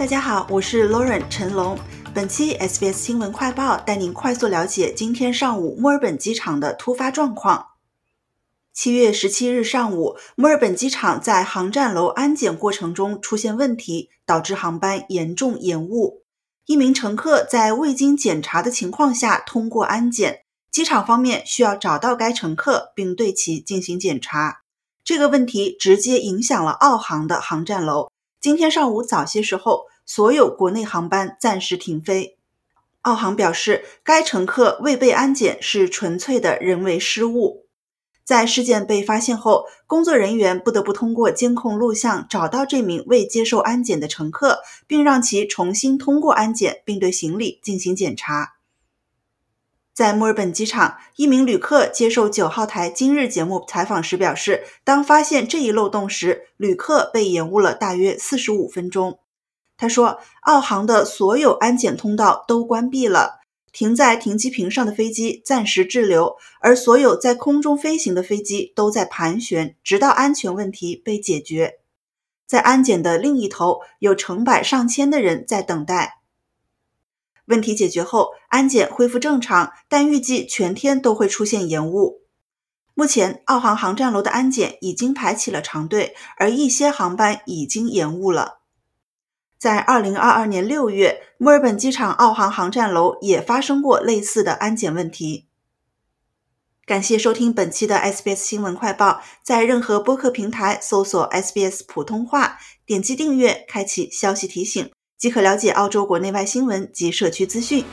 大家好，我是 Lauren 陈龙。本期 SBS 新闻快报带您快速了解今天上午墨尔本机场的突发状况。七月十七日上午，墨尔本机场在航站楼安检过程中出现问题，导致航班严重延误。一名乘客在未经检查的情况下通过安检，机场方面需要找到该乘客并对其进行检查。这个问题直接影响了澳航的航站楼。今天上午早些时候，所有国内航班暂时停飞。澳航表示，该乘客未被安检是纯粹的人为失误。在事件被发现后，工作人员不得不通过监控录像找到这名未接受安检的乘客，并让其重新通过安检，并对行李进行检查。在墨尔本机场，一名旅客接受九号台今日节目采访时表示，当发现这一漏洞时，旅客被延误了大约四十五分钟。他说，澳航的所有安检通道都关闭了，停在停机坪上的飞机暂时滞留，而所有在空中飞行的飞机都在盘旋，直到安全问题被解决。在安检的另一头，有成百上千的人在等待。问题解决后，安检恢复正常，但预计全天都会出现延误。目前，澳航航站楼的安检已经排起了长队，而一些航班已经延误了。在2022年6月，墨尔本机场澳航航站楼也发生过类似的安检问题。感谢收听本期的 SBS 新闻快报，在任何播客平台搜索 SBS 普通话，点击订阅，开启消息提醒。即可了解澳洲国内外新闻及社区资讯。